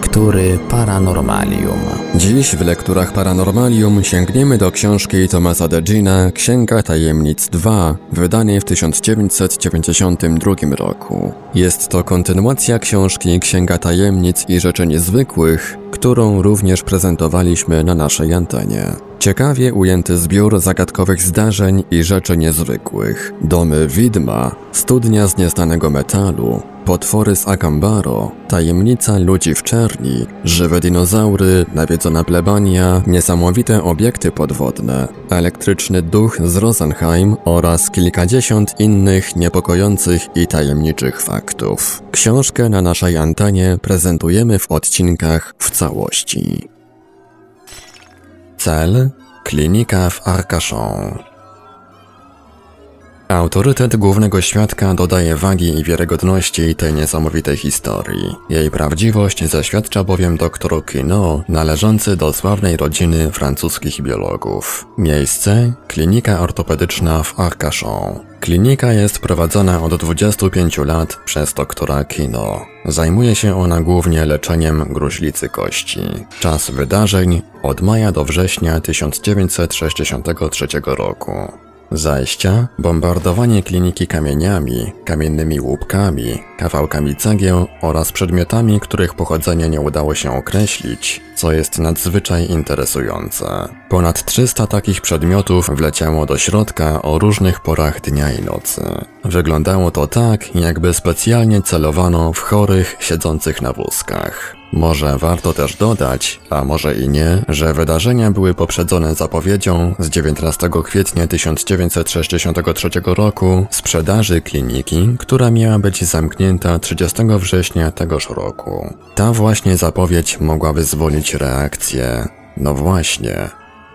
Lektury Paranormalium. Dziś w lekturach Paranormalium sięgniemy do książki Tomasa Degina Księga Tajemnic 2, wydanej w 1992 roku. Jest to kontynuacja książki Księga Tajemnic i Rzeczy Niezwykłych, którą również prezentowaliśmy na naszej antenie. Ciekawie ujęty zbiór zagadkowych zdarzeń i rzeczy niezwykłych. Domy widma, studnia z nieznanego metalu, potwory z Akambaro, tajemnica ludzi w czerni, żywe dinozaury, nawiedzona plebania, niesamowite obiekty podwodne, elektryczny duch z Rosenheim oraz kilkadziesiąt innych niepokojących i tajemniczych faktów. Książkę na naszej antenie prezentujemy w odcinkach w całości. Cel Klinika w Arcachon. Autorytet głównego świadka dodaje wagi i wiarygodności tej niesamowitej historii. Jej prawdziwość zaświadcza bowiem dr Kino, należący do sławnej rodziny francuskich biologów. Miejsce? Klinika ortopedyczna w Arcachon. Klinika jest prowadzona od 25 lat przez doktora Kino. Zajmuje się ona głównie leczeniem gruźlicy kości. Czas wydarzeń od maja do września 1963 roku. Zajścia, bombardowanie kliniki kamieniami, kamiennymi łupkami, kawałkami cegieł oraz przedmiotami, których pochodzenie nie udało się określić, co jest nadzwyczaj interesujące. Ponad 300 takich przedmiotów wleciało do środka o różnych porach dnia i nocy. Wyglądało to tak, jakby specjalnie celowano w chorych siedzących na wózkach. Może warto też dodać, a może i nie, że wydarzenia były poprzedzone zapowiedzią z 19 kwietnia 1963 roku sprzedaży kliniki, która miała być zamknięta 30 września tegoż roku. Ta właśnie zapowiedź mogła wyzwolić reakcję. No właśnie,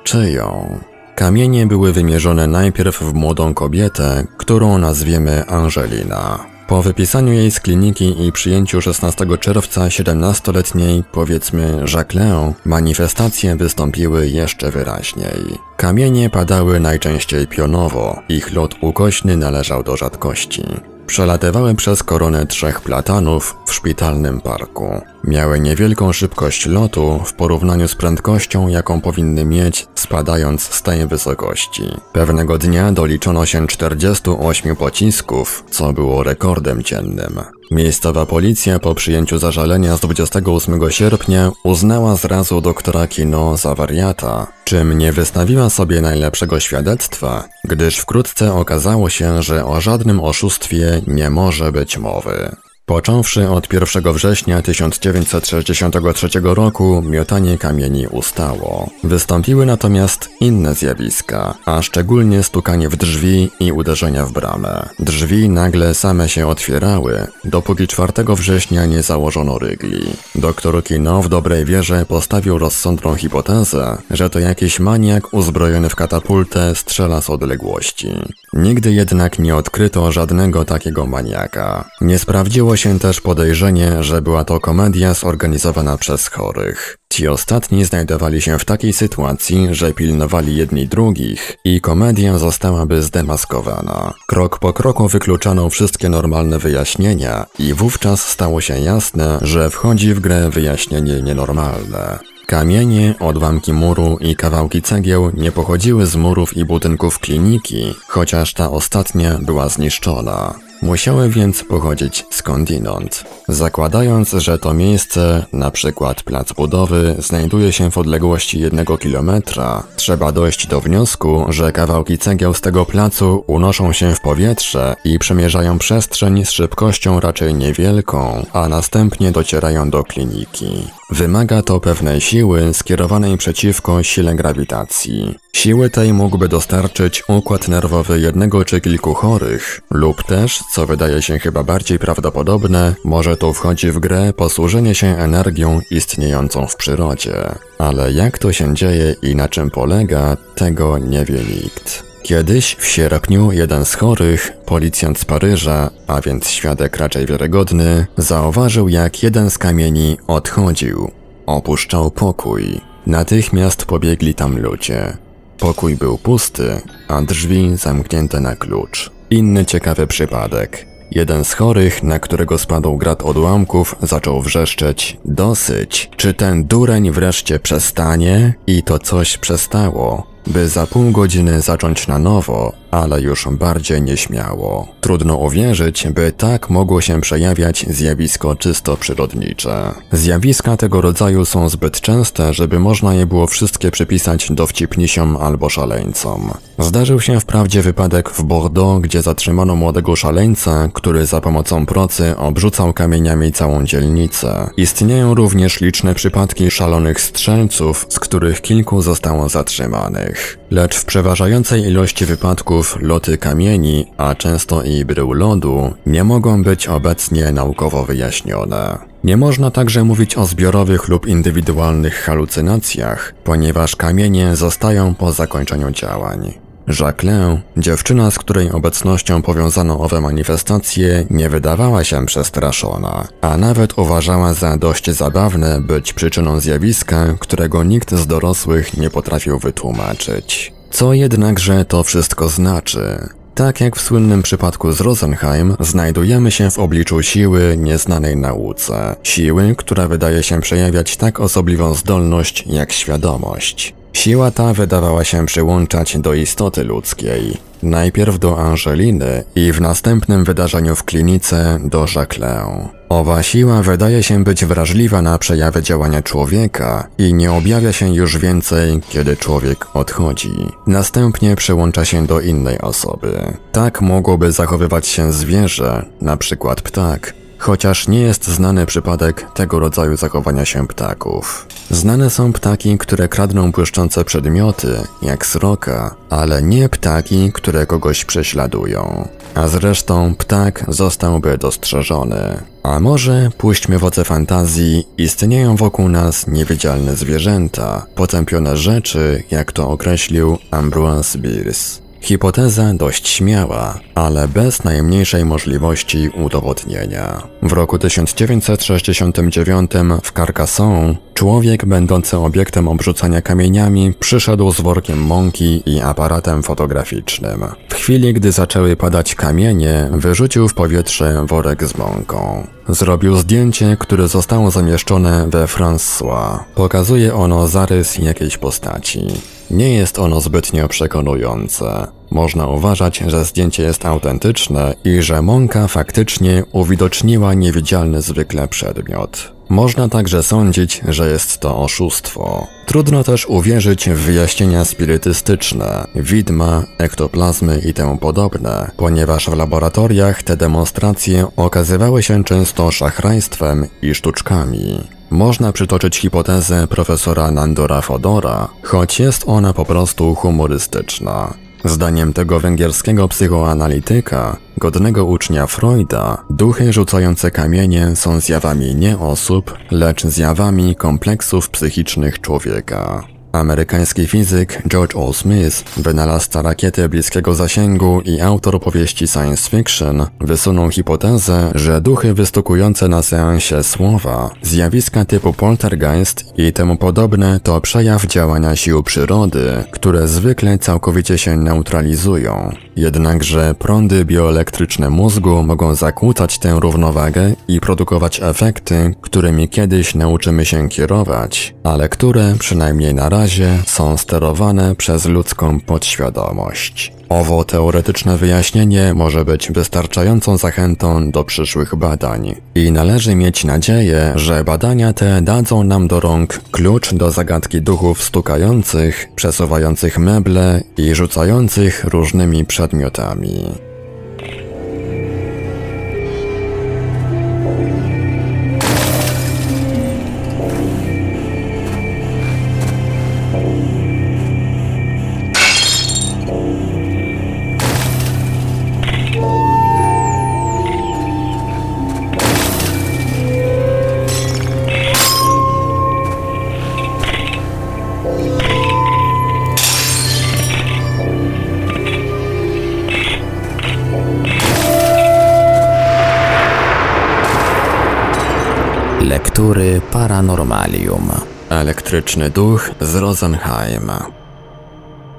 czyją? Kamienie były wymierzone najpierw w młodą kobietę, którą nazwiemy Angelina. Po wypisaniu jej z kliniki i przyjęciu 16 czerwca 17-letniej, powiedzmy Jacqueline, manifestacje wystąpiły jeszcze wyraźniej. Kamienie padały najczęściej pionowo, ich lot ukośny należał do rzadkości. Przelatywały przez koronę trzech platanów w szpitalnym parku. Miały niewielką szybkość lotu w porównaniu z prędkością, jaką powinny mieć, spadając z tej wysokości. Pewnego dnia doliczono się 48 pocisków, co było rekordem dziennym. Miejscowa policja po przyjęciu zażalenia z 28 sierpnia uznała zrazu doktora Kino za wariata, czym nie wystawiła sobie najlepszego świadectwa, gdyż wkrótce okazało się, że o żadnym oszustwie nie może być mowy. Począwszy od 1 września 1963 roku miotanie kamieni ustało. Wystąpiły natomiast inne zjawiska, a szczególnie stukanie w drzwi i uderzenia w bramę. Drzwi nagle same się otwierały, dopóki 4 września nie założono rygli. Doktor Kino w dobrej wierze postawił rozsądną hipotezę, że to jakiś maniak uzbrojony w katapultę strzela z odległości. Nigdy jednak nie odkryto żadnego takiego maniaka. Nie sprawdziło się też podejrzenie, że była to komedia zorganizowana przez chorych. Ci ostatni znajdowali się w takiej sytuacji, że pilnowali jedni drugich i komedia zostałaby zdemaskowana. Krok po kroku wykluczano wszystkie normalne wyjaśnienia i wówczas stało się jasne, że wchodzi w grę wyjaśnienie nienormalne. Kamienie, odłamki muru i kawałki cegieł nie pochodziły z murów i budynków kliniki, chociaż ta ostatnia była zniszczona. Musiały więc pochodzić skądinąd. Zakładając, że to miejsce, na przykład plac budowy, znajduje się w odległości jednego kilometra, trzeba dojść do wniosku, że kawałki cegieł z tego placu unoszą się w powietrze i przemierzają przestrzeń z szybkością raczej niewielką, a następnie docierają do kliniki. Wymaga to pewnej siły skierowanej przeciwko sile grawitacji. Siły tej mógłby dostarczyć układ nerwowy jednego czy kilku chorych, lub też, co wydaje się chyba bardziej prawdopodobne, może tu wchodzi w grę posłużenie się energią istniejącą w przyrodzie. Ale jak to się dzieje i na czym polega, tego nie wie nikt. Kiedyś w sierpniu jeden z chorych, policjant z Paryża, a więc świadek raczej wiarygodny, zauważył jak jeden z kamieni odchodził. Opuszczał pokój. Natychmiast pobiegli tam ludzie. Pokój był pusty, a drzwi zamknięte na klucz. Inny ciekawy przypadek. Jeden z chorych, na którego spadł grad odłamków, zaczął wrzeszczeć Dosyć! Czy ten dureń wreszcie przestanie? I to coś przestało by za pół godziny zacząć na nowo, ale już bardziej nieśmiało. Trudno uwierzyć, by tak mogło się przejawiać zjawisko czysto przyrodnicze. Zjawiska tego rodzaju są zbyt częste, żeby można je było wszystkie przypisać dowcipnisiom albo szaleńcom. Zdarzył się wprawdzie wypadek w Bordeaux, gdzie zatrzymano młodego szaleńca, który za pomocą procy obrzucał kamieniami całą dzielnicę. Istnieją również liczne przypadki szalonych strzelców, z których kilku zostało zatrzymanych. Lecz w przeważającej ilości wypadków loty kamieni, a często i brył lodu, nie mogą być obecnie naukowo wyjaśnione. Nie można także mówić o zbiorowych lub indywidualnych halucynacjach, ponieważ kamienie zostają po zakończeniu działań. Jacqueline, dziewczyna, z której obecnością powiązano owe manifestacje, nie wydawała się przestraszona, a nawet uważała za dość zabawne być przyczyną zjawiska, którego nikt z dorosłych nie potrafił wytłumaczyć. Co jednakże to wszystko znaczy? Tak jak w słynnym przypadku z Rosenheim, znajdujemy się w obliczu siły nieznanej nauce. Siły, która wydaje się przejawiać tak osobliwą zdolność jak świadomość. Siła ta wydawała się przyłączać do istoty ludzkiej, najpierw do Angeliny i w następnym wydarzeniu w klinice do Jacqueline. Owa siła wydaje się być wrażliwa na przejawy działania człowieka i nie objawia się już więcej, kiedy człowiek odchodzi. Następnie przyłącza się do innej osoby. Tak mogłoby zachowywać się zwierzę, na przykład ptak, chociaż nie jest znany przypadek tego rodzaju zachowania się ptaków. Znane są ptaki, które kradną błyszczące przedmioty, jak sroka, ale nie ptaki, które kogoś prześladują. A zresztą ptak zostałby dostrzeżony. A może, puśćmy w oce fantazji, istnieją wokół nas niewidzialne zwierzęta, potępione rzeczy, jak to określił Ambrose Bierce. Hipoteza dość śmiała, ale bez najmniejszej możliwości udowodnienia. W roku 1969 w Carcassonne człowiek będący obiektem obrzucania kamieniami przyszedł z workiem mąki i aparatem fotograficznym. W chwili, gdy zaczęły padać kamienie, wyrzucił w powietrze worek z mąką. Zrobił zdjęcie, które zostało zamieszczone we François. Pokazuje ono zarys jakiejś postaci. Nie jest ono zbytnio przekonujące. Można uważać, że zdjęcie jest autentyczne i że mąka faktycznie uwidoczniła niewidzialny zwykle przedmiot. Można także sądzić, że jest to oszustwo. Trudno też uwierzyć w wyjaśnienia spirytystyczne, widma, ektoplazmy i temu podobne, ponieważ w laboratoriach te demonstracje okazywały się często szachrajstwem i sztuczkami. Można przytoczyć hipotezę profesora Nandora Fodora, choć jest ona po prostu humorystyczna. Zdaniem tego węgierskiego psychoanalityka, godnego ucznia Freuda, duchy rzucające kamienie są zjawami nie osób, lecz zjawami kompleksów psychicznych człowieka. Amerykański fizyk George O. Smith, wynalazca rakiety bliskiego zasięgu i autor powieści science fiction, wysunął hipotezę, że duchy wystukujące na seansie słowa, zjawiska typu poltergeist i temu podobne to przejaw działania sił przyrody, które zwykle całkowicie się neutralizują. Jednakże prądy bioelektryczne mózgu mogą zakłócać tę równowagę i produkować efekty, którymi kiedyś nauczymy się kierować, ale które, przynajmniej na razie, razie są sterowane przez ludzką podświadomość. Owo teoretyczne wyjaśnienie może być wystarczającą zachętą do przyszłych badań i należy mieć nadzieję, że badania te dadzą nam do rąk klucz do zagadki duchów stukających, przesuwających meble i rzucających różnymi przedmiotami. Paranormalium. Elektryczny duch z Rosenheim.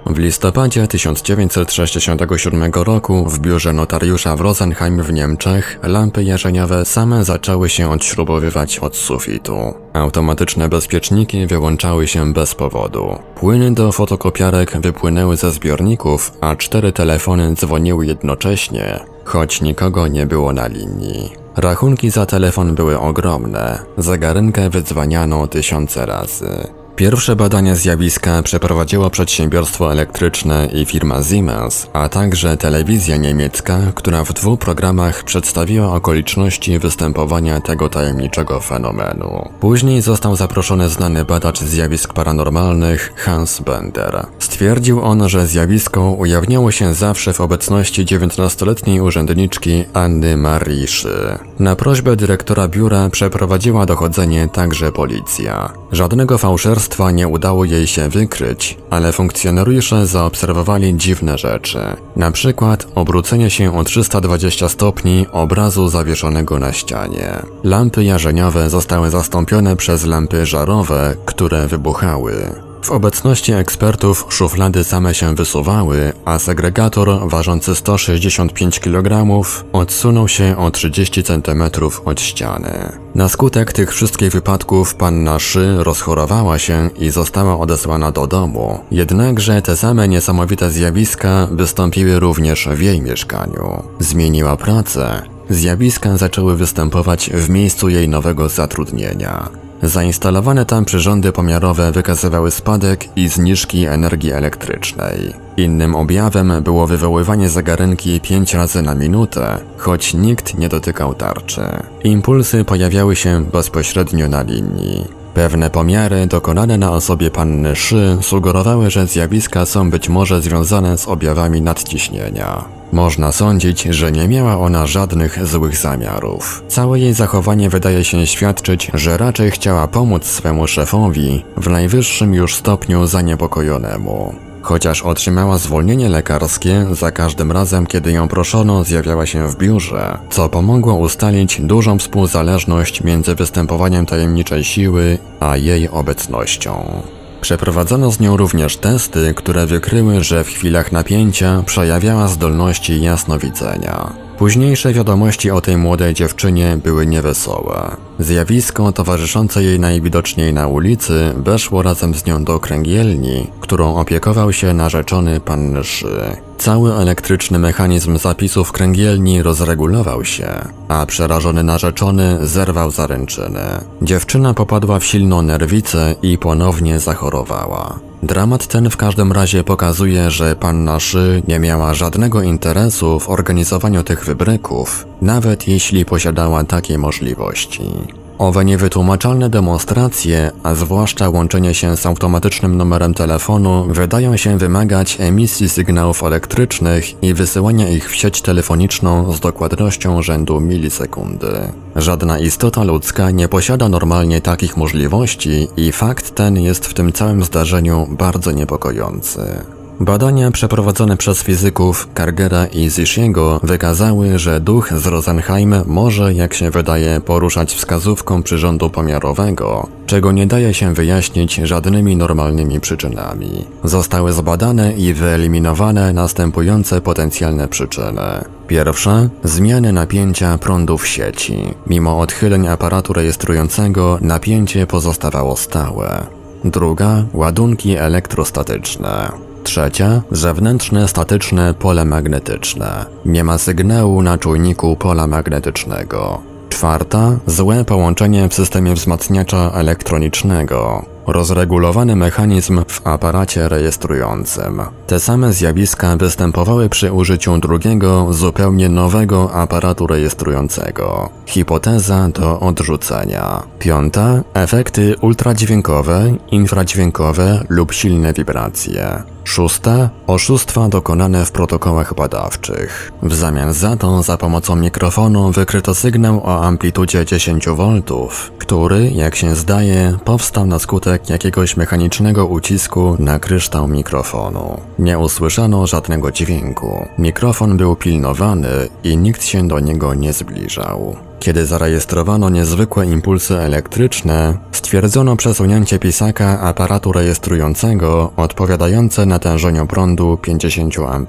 W listopadzie 1967 roku w biurze notariusza w Rosenheim w Niemczech lampy jarzeniowe same zaczęły się odśrubowywać od sufitu. Automatyczne bezpieczniki wyłączały się bez powodu. Płyny do fotokopiarek wypłynęły ze zbiorników, a cztery telefony dzwoniły jednocześnie, choć nikogo nie było na linii. Rachunki za telefon były ogromne, zegarynkę wydzwaniano tysiące razy. Pierwsze badania zjawiska przeprowadziło przedsiębiorstwo elektryczne i firma Siemens, a także telewizja niemiecka, która w dwóch programach przedstawiła okoliczności występowania tego tajemniczego fenomenu. Później został zaproszony znany badacz zjawisk paranormalnych Hans Bender. Stwierdził on, że zjawisko ujawniało się zawsze w obecności 19-letniej urzędniczki Anny Mariszy. Na prośbę dyrektora biura przeprowadziła dochodzenie także policja. Żadnego fałszerstwa nie udało jej się wykryć, ale funkcjonariusze zaobserwowali dziwne rzeczy. Na przykład obrócenie się o 320 stopni obrazu zawieszonego na ścianie. Lampy jarzeniowe zostały zastąpione przez lampy żarowe, które wybuchały. W obecności ekspertów szuflady same się wysuwały, a segregator ważący 165 kg odsunął się o 30 cm od ściany. Na skutek tych wszystkich wypadków panna Szy rozchorowała się i została odesłana do domu. Jednakże te same niesamowite zjawiska wystąpiły również w jej mieszkaniu. Zmieniła pracę. Zjawiska zaczęły występować w miejscu jej nowego zatrudnienia. Zainstalowane tam przyrządy pomiarowe wykazywały spadek i zniżki energii elektrycznej. Innym objawem było wywoływanie zegarynki 5 razy na minutę, choć nikt nie dotykał tarczy. Impulsy pojawiały się bezpośrednio na linii. Pewne pomiary dokonane na osobie panny Szy sugerowały, że zjawiska są być może związane z objawami nadciśnienia. Można sądzić, że nie miała ona żadnych złych zamiarów. Całe jej zachowanie wydaje się świadczyć, że raczej chciała pomóc swemu szefowi, w najwyższym już stopniu zaniepokojonemu. Chociaż otrzymała zwolnienie lekarskie, za każdym razem, kiedy ją proszono, zjawiała się w biurze, co pomogło ustalić dużą współzależność między występowaniem tajemniczej siły a jej obecnością. Przeprowadzono z nią również testy, które wykryły, że w chwilach napięcia przejawiała zdolności jasnowidzenia. Późniejsze wiadomości o tej młodej dziewczynie były niewesołe. Zjawisko towarzyszące jej najwidoczniej na ulicy weszło razem z nią do kręgielni, którą opiekował się narzeczony pan Szy. Cały elektryczny mechanizm zapisów kręgielni rozregulował się, a przerażony narzeczony zerwał zaręczyny. Dziewczyna popadła w silną nerwicę i ponownie zachorowała. Dramat ten w każdym razie pokazuje, że panna Szy nie miała żadnego interesu w organizowaniu tych wybryków, nawet jeśli posiadała takie możliwości. Owe niewytłumaczalne demonstracje, a zwłaszcza łączenie się z automatycznym numerem telefonu, wydają się wymagać emisji sygnałów elektrycznych i wysyłania ich w sieć telefoniczną z dokładnością rzędu milisekundy. Żadna istota ludzka nie posiada normalnie takich możliwości i fakt ten jest w tym całym zdarzeniu bardzo niepokojący. Badania przeprowadzone przez fizyków Kargera i Zishiego wykazały, że duch z Rosenheim może, jak się wydaje, poruszać wskazówką przyrządu pomiarowego, czego nie daje się wyjaśnić żadnymi normalnymi przyczynami. Zostały zbadane i wyeliminowane następujące potencjalne przyczyny. Pierwsza zmiany napięcia prądu w sieci. Mimo odchyleń aparatu rejestrującego napięcie pozostawało stałe. Druga ładunki elektrostatyczne. Trzecia, zewnętrzne statyczne pole magnetyczne. Nie ma sygnału na czujniku pola magnetycznego. Czwarta, złe połączenie w systemie wzmacniacza elektronicznego. Rozregulowany mechanizm w aparacie rejestrującym. Te same zjawiska występowały przy użyciu drugiego, zupełnie nowego aparatu rejestrującego. Hipoteza do odrzucenia. Piąta, efekty ultradźwiękowe, infradźwiękowe lub silne wibracje. Szóste, oszustwa dokonane w protokołach badawczych. W zamian za to za pomocą mikrofonu wykryto sygnał o amplitudzie 10 V, który, jak się zdaje, powstał na skutek jakiegoś mechanicznego ucisku na kryształ mikrofonu. Nie usłyszano żadnego dźwięku. Mikrofon był pilnowany i nikt się do niego nie zbliżał. Kiedy zarejestrowano niezwykłe impulsy elektryczne, stwierdzono przesunięcie pisaka aparatu rejestrującego odpowiadające natężeniu prądu 50 A.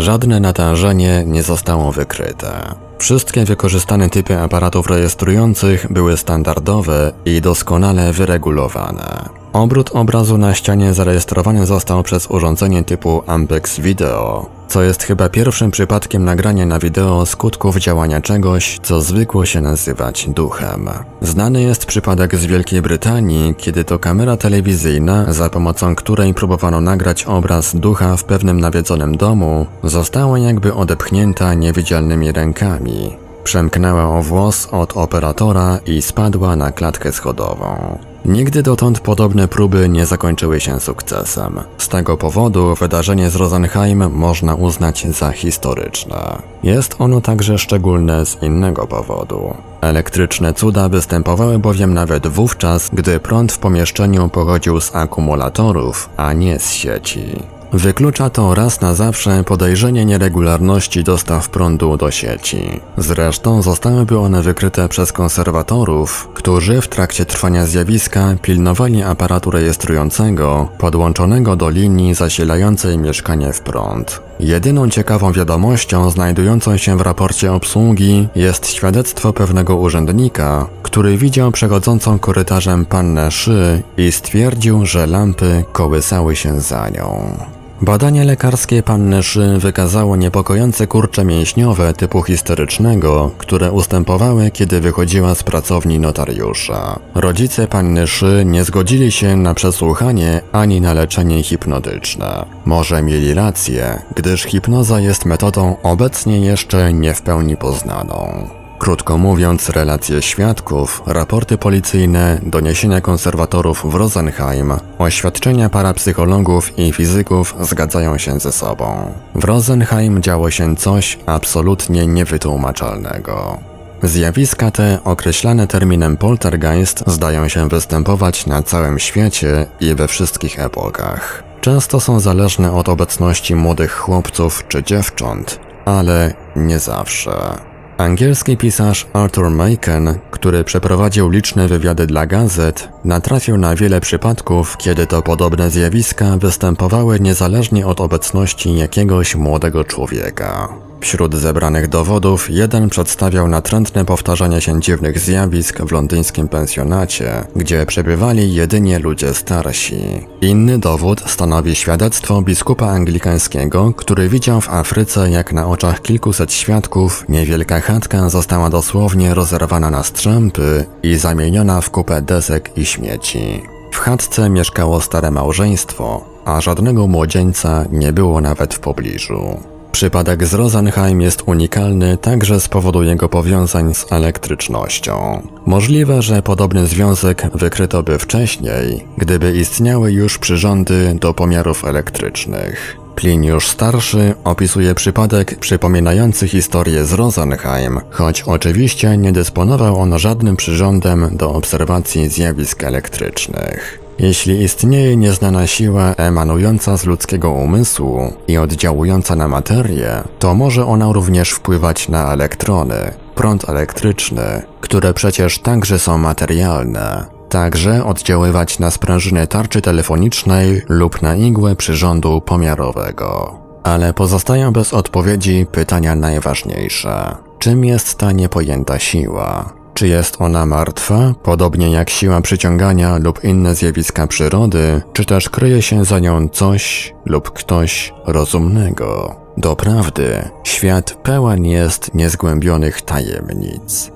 Żadne natężenie nie zostało wykryte. Wszystkie wykorzystane typy aparatów rejestrujących były standardowe i doskonale wyregulowane. Obrót obrazu na ścianie zarejestrowany został przez urządzenie typu Ampex Video, co jest chyba pierwszym przypadkiem nagrania na wideo skutków działania czegoś, co zwykło się nazywać duchem. Znany jest przypadek z Wielkiej Brytanii, kiedy to kamera telewizyjna, za pomocą której próbowano nagrać obraz ducha w pewnym nawiedzonym domu, została jakby odepchnięta niewidzialnymi rękami. Przemknęła o włos od operatora i spadła na klatkę schodową. Nigdy dotąd podobne próby nie zakończyły się sukcesem. Z tego powodu wydarzenie z Rosenheim można uznać za historyczne. Jest ono także szczególne z innego powodu. Elektryczne cuda występowały bowiem nawet wówczas, gdy prąd w pomieszczeniu pochodził z akumulatorów, a nie z sieci. Wyklucza to raz na zawsze podejrzenie nieregularności dostaw prądu do sieci. Zresztą zostałyby one wykryte przez konserwatorów, którzy w trakcie trwania zjawiska pilnowali aparatu rejestrującego podłączonego do linii zasilającej mieszkanie w prąd. Jedyną ciekawą wiadomością znajdującą się w raporcie obsługi jest świadectwo pewnego urzędnika, który widział przechodzącą korytarzem pannę Szy i stwierdził, że lampy kołysały się za nią. Badanie lekarskie panny Szy wykazało niepokojące kurcze mięśniowe typu histerycznego, które ustępowały, kiedy wychodziła z pracowni notariusza. Rodzice panny Szy nie zgodzili się na przesłuchanie ani na leczenie hipnotyczne. Może mieli rację, gdyż hipnoza jest metodą obecnie jeszcze nie w pełni poznaną. Krótko mówiąc, relacje świadków, raporty policyjne, doniesienia konserwatorów w Rosenheim, oświadczenia parapsychologów i fizyków zgadzają się ze sobą. W Rosenheim działo się coś absolutnie niewytłumaczalnego. Zjawiska te, określane terminem poltergeist, zdają się występować na całym świecie i we wszystkich epokach. Często są zależne od obecności młodych chłopców czy dziewcząt, ale nie zawsze. Angielski pisarz Arthur Machen, który przeprowadził liczne wywiady dla gazet, natrafił na wiele przypadków, kiedy to podobne zjawiska występowały niezależnie od obecności jakiegoś młodego człowieka. Wśród zebranych dowodów jeden przedstawiał natrętne powtarzanie się dziwnych zjawisk w londyńskim pensjonacie, gdzie przebywali jedynie ludzie starsi. Inny dowód stanowi świadectwo biskupa anglikańskiego, który widział w Afryce jak na oczach kilkuset świadków niewielka chatka została dosłownie rozerwana na strzępy i zamieniona w kupę desek i śmieci. W chatce mieszkało stare małżeństwo, a żadnego młodzieńca nie było nawet w pobliżu. Przypadek z Rosenheim jest unikalny także z powodu jego powiązań z elektrycznością. Możliwe, że podobny związek wykryto by wcześniej, gdyby istniały już przyrządy do pomiarów elektrycznych. Pliniusz Starszy opisuje przypadek przypominający historię z Rosenheim, choć oczywiście nie dysponował on żadnym przyrządem do obserwacji zjawisk elektrycznych. Jeśli istnieje nieznana siła emanująca z ludzkiego umysłu i oddziałująca na materię, to może ona również wpływać na elektrony, prąd elektryczny, które przecież także są materialne, także oddziaływać na sprężynę tarczy telefonicznej lub na igłę przyrządu pomiarowego. Ale pozostają bez odpowiedzi pytania najważniejsze. Czym jest ta niepojęta siła? Czy jest ona martwa, podobnie jak siła przyciągania lub inne zjawiska przyrody, czy też kryje się za nią coś lub ktoś rozumnego? Doprawdy, świat pełen jest niezgłębionych tajemnic.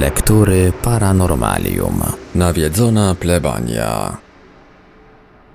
Lektury Paranormalium. Nawiedzona plebania.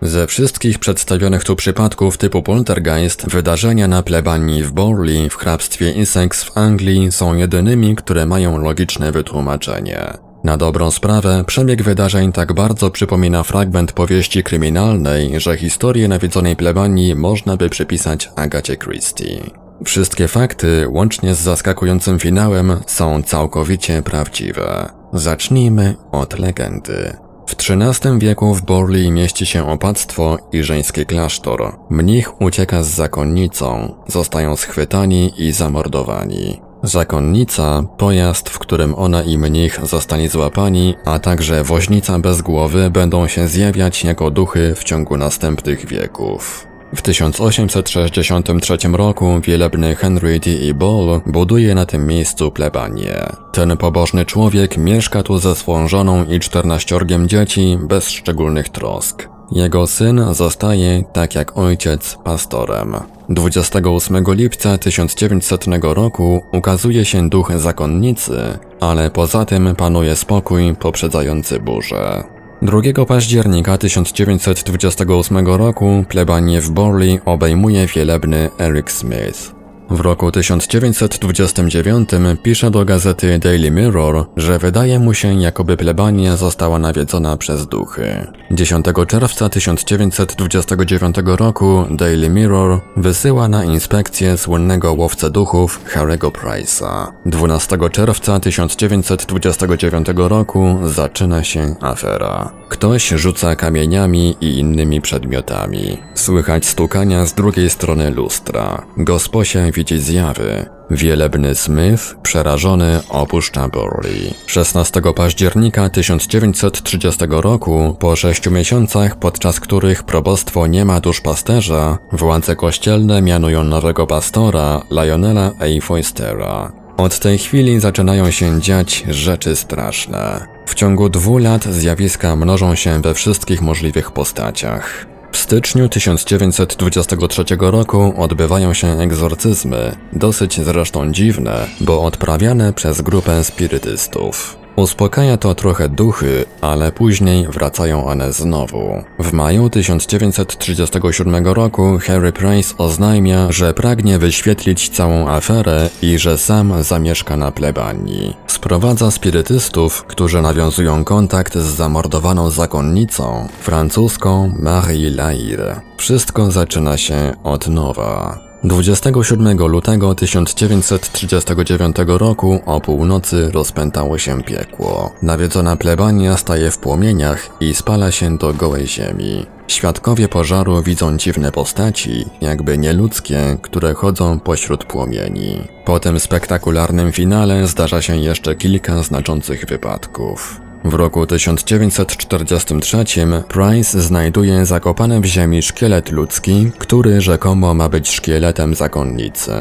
Ze wszystkich przedstawionych tu przypadków typu poltergeist, wydarzenia na plebanii w Borley w hrabstwie Essex w Anglii są jedynymi, które mają logiczne wytłumaczenie. Na dobrą sprawę, przebieg wydarzeń tak bardzo przypomina fragment powieści kryminalnej, że historię nawiedzonej plebanii można by przypisać Agacie Christie. Wszystkie fakty, łącznie z zaskakującym finałem, są całkowicie prawdziwe. Zacznijmy od legendy. W XIII wieku w Borli mieści się opactwo i żeński klasztor. Mnich ucieka z zakonnicą, zostają schwytani i zamordowani. Zakonnica, pojazd, w którym ona i mnich zostali złapani, a także woźnica bez głowy będą się zjawiać jako duchy w ciągu następnych wieków. W 1863 roku wielebny Henry D. E. Ball buduje na tym miejscu plebanię. Ten pobożny człowiek mieszka tu ze swą żoną i czternaściorgiem dzieci bez szczególnych trosk. Jego syn zostaje, tak jak ojciec, pastorem. 28 lipca 1900 roku ukazuje się duch zakonnicy, ale poza tym panuje spokój poprzedzający burzę. 2 października 1928 roku plebanie w Borley obejmuje wielebny Eric Smith. W roku 1929 pisze do gazety Daily Mirror, że wydaje mu się, jakoby plebania została nawiedzona przez duchy. 10 czerwca 1929 roku Daily Mirror wysyła na inspekcję słynnego łowcę duchów Harry'ego Price'a. 12 czerwca 1929 roku zaczyna się afera. Ktoś rzuca kamieniami i innymi przedmiotami. Słychać stukania z drugiej strony lustra. Gosposie widzi zjawy. Wielebny Smith, przerażony, opuszcza Burley. 16 października 1930 roku, po sześciu miesiącach, podczas których probostwo nie ma duszpasterza, władze kościelne mianują nowego pastora, Lionela A. Foystera. Od tej chwili zaczynają się dziać rzeczy straszne. W ciągu dwóch lat zjawiska mnożą się we wszystkich możliwych postaciach. W styczniu 1923 roku odbywają się egzorcyzmy, dosyć zresztą dziwne, bo odprawiane przez grupę spirytystów. Uspokaja to trochę duchy, ale później wracają one znowu. W maju 1937 roku Harry Price oznajmia, że pragnie wyświetlić całą aferę i że sam zamieszka na plebanii. Sprowadza spirytystów, którzy nawiązują kontakt z zamordowaną zakonnicą, francuską Marie Laire. Wszystko zaczyna się od nowa. 27 lutego 1939 roku o północy rozpętało się piekło. Nawiedzona plebania staje w płomieniach i spala się do gołej ziemi. Świadkowie pożaru widzą dziwne postaci, jakby nieludzkie, które chodzą pośród płomieni. Po tym spektakularnym finale zdarza się jeszcze kilka znaczących wypadków. W roku 1943 Price znajduje zakopany w ziemi szkielet ludzki, który rzekomo ma być szkieletem zakonnicy.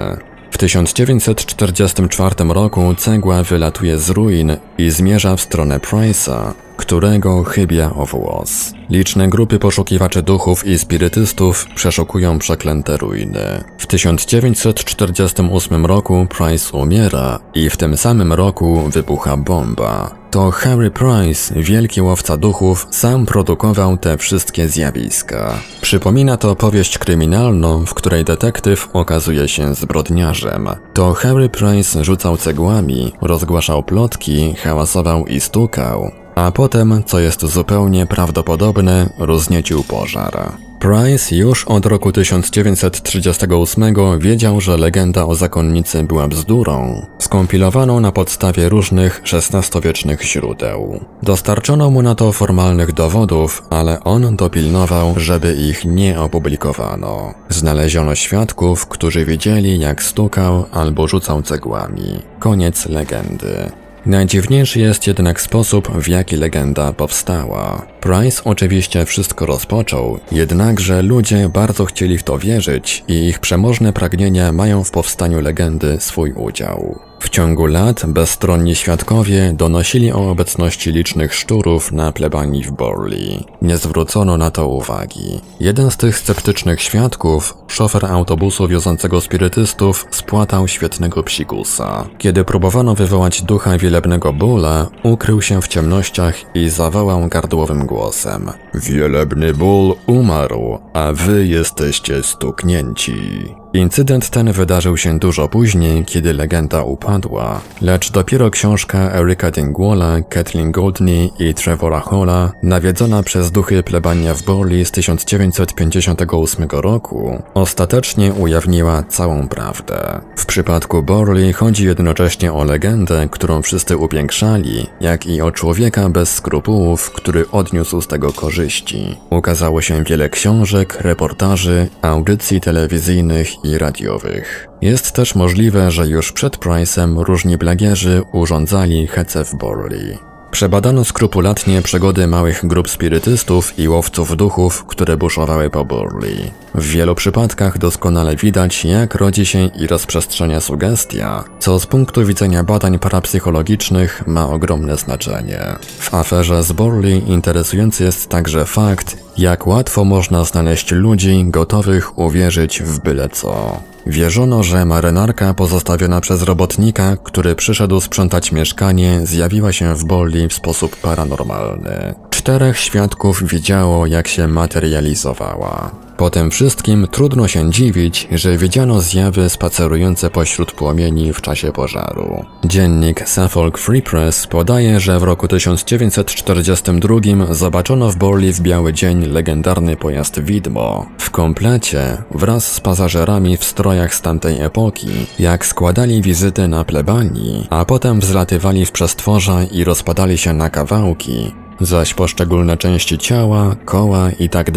W 1944 roku cegła wylatuje z ruin i zmierza w stronę Price'a, którego chybia o włos. Liczne grupy poszukiwaczy duchów i spirytystów przeszukują przeklęte ruiny. W 1948 roku Price umiera i w tym samym roku wybucha bomba. To Harry Price, wielki łowca duchów, sam produkował te wszystkie zjawiska. Przypomina to powieść kryminalną, w której detektyw okazuje się zbrodniarzem. To Harry Price rzucał cegłami, rozgłaszał plotki, hałasował i stukał, a potem, co jest zupełnie prawdopodobne, rozniecił pożar. Price już od roku 1938 wiedział, że legenda o zakonnicy była bzdurą, skompilowaną na podstawie różnych XVI-wiecznych źródeł. Dostarczono mu na to formalnych dowodów, ale on dopilnował, żeby ich nie opublikowano. Znaleziono świadków, którzy widzieli jak stukał albo rzucał cegłami. Koniec legendy. Najdziwniejszy jest jednak sposób, w jaki legenda powstała. Price oczywiście wszystko rozpoczął, jednakże ludzie bardzo chcieli w to wierzyć i ich przemożne pragnienia mają w powstaniu legendy swój udział. W ciągu lat bezstronni świadkowie donosili o obecności licznych szczurów na plebanii w Borley. Nie zwrócono na to uwagi. Jeden z tych sceptycznych świadków, szofer autobusu wiozącego spirytystów, spłatał świetnego psikusa. Kiedy próbowano wywołać ducha wielebnego bóla, ukrył się w ciemnościach i zawołał gardłowym głosem. Wielebny ból umarł, a wy jesteście stuknięci. Incydent ten wydarzył się dużo później, kiedy legenda upadła, lecz dopiero książka Erika Dingwalla, Kathleen Goldney i Trevora Halla, nawiedzona przez duchy plebania w Borley z 1958 roku, ostatecznie ujawniła całą prawdę. W przypadku Borley chodzi jednocześnie o legendę, którą wszyscy upiększali, jak i o człowieka bez skrupułów, który odniósł z tego korzyści. Ukazało się wiele książek, reportaży, audycji telewizyjnych i radiowych. Jest też możliwe, że już przed Price'em różni blagierzy urządzali hece w Borley. Przebadano skrupulatnie przygody małych grup spirytystów i łowców duchów, które buszowały po Burley. W wielu przypadkach doskonale widać, jak rodzi się i rozprzestrzenia sugestia, co z punktu widzenia badań parapsychologicznych ma ogromne znaczenie. W aferze z Burley interesujący jest także fakt, jak łatwo można znaleźć ludzi gotowych uwierzyć w byle co. Wierzono, że marynarka pozostawiona przez robotnika, który przyszedł sprzątać mieszkanie, zjawiła się w Bolli w sposób paranormalny. Czterech świadków widziało, jak się materializowała. Po tym wszystkim trudno się dziwić, że widziano zjawy spacerujące pośród płomieni w czasie pożaru. Dziennik Suffolk Free Press podaje, że w roku 1942 zobaczono w Borley w biały dzień legendarny pojazd Widmo. W komplecie, wraz z pasażerami w strojach z tamtej epoki, jak składali wizyty na plebanii, a potem wzlatywali w przestworza i rozpadali się na kawałki, zaś poszczególne części ciała, koła i tak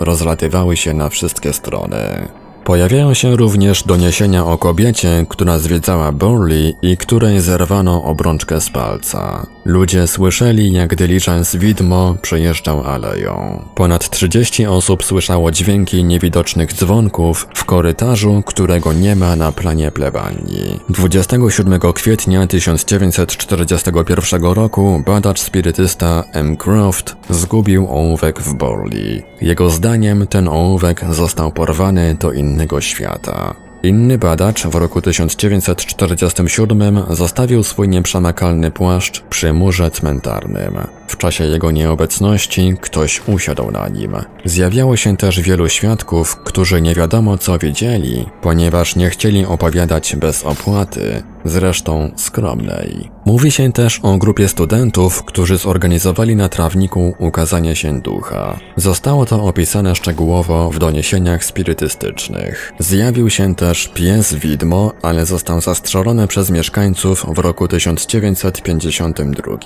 rozlatywały się na wszystkie strony. Pojawiają się również doniesienia o kobiecie, która zwiedzała Burley i której zerwano obrączkę z palca. Ludzie słyszeli, jak Diligence widmo przejeżdżał aleją. Ponad 30 osób słyszało dźwięki niewidocznych dzwonków w korytarzu, którego nie ma na planie plebanii. 27 kwietnia 1941 roku badacz spirytysta M. Croft zgubił ołówek w Burley. Jego zdaniem ten ołówek został porwany do innego świata. Inny badacz w roku 1947 zostawił swój nieprzemakalny płaszcz przy murze cmentarnym. W czasie jego nieobecności ktoś usiadł na nim. Zjawiało się też wielu świadków, którzy nie wiadomo co wiedzieli, ponieważ nie chcieli opowiadać bez opłaty, zresztą skromnej. Mówi się też o grupie studentów, którzy zorganizowali na trawniku ukazanie się ducha. Zostało to opisane szczegółowo w doniesieniach spirytystycznych. Zjawił się też pies widmo, ale został zastrzelony przez mieszkańców w roku 1952.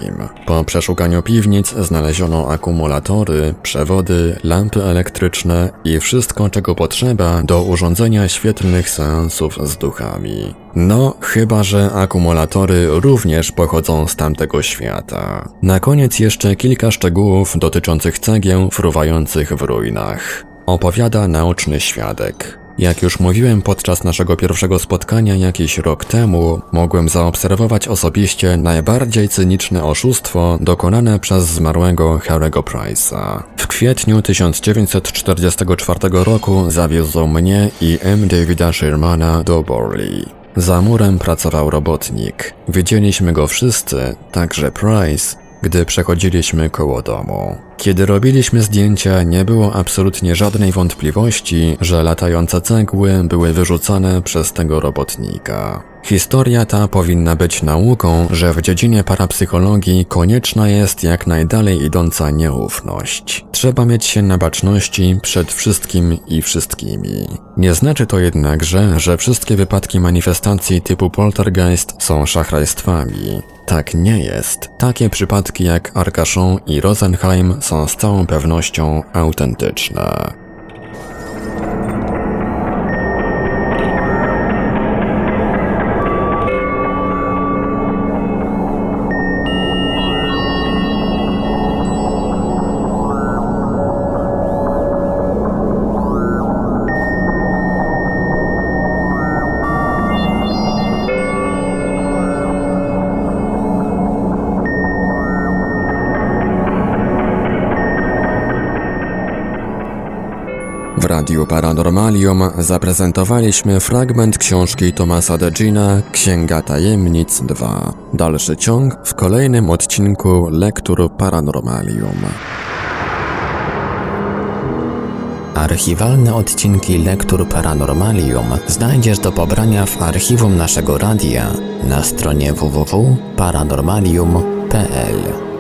Po przeszukaniu piwnic znaleziono akumulatory, przewody, lampy elektryczne i wszystko, czego potrzeba do urządzenia świetlnych seansów z duchami. No, chyba że akumulatory również pochodzą z tamtego świata. Na koniec jeszcze kilka szczegółów dotyczących cegieł fruwających w ruinach. Opowiada naoczny świadek. Jak już mówiłem podczas naszego pierwszego spotkania jakiś rok temu, mogłem zaobserwować osobiście najbardziej cyniczne oszustwo dokonane przez zmarłego Harry'ego Price'a. W kwietniu 1944 roku zawiózł mnie i M. Davida Shermana do Borley. Za murem pracował robotnik. Widzieliśmy go wszyscy, także Price, gdy przechodziliśmy koło domu. Kiedy robiliśmy zdjęcia, nie było absolutnie żadnej wątpliwości, że latające cegły były wyrzucane przez tego robotnika. Historia ta powinna być nauką, że w dziedzinie parapsychologii konieczna jest jak najdalej idąca nieufność. Trzeba mieć się na baczności przed wszystkim i wszystkimi. Nie znaczy to jednakże, że wszystkie wypadki manifestacji typu poltergeist są szachrajstwami. Tak nie jest. Takie przypadki jak Arcachon i Rosenheim są z całą pewnością autentyczne. Radiu Paranormalium zaprezentowaliśmy fragment książki Tomasa Degina Księga Tajemnic 2. Dalszy ciąg w kolejnym odcinku Lektur Paranormalium. Archiwalne odcinki Lektur Paranormalium znajdziesz do pobrania w archiwum naszego radia na stronie www.paranormalium.pl.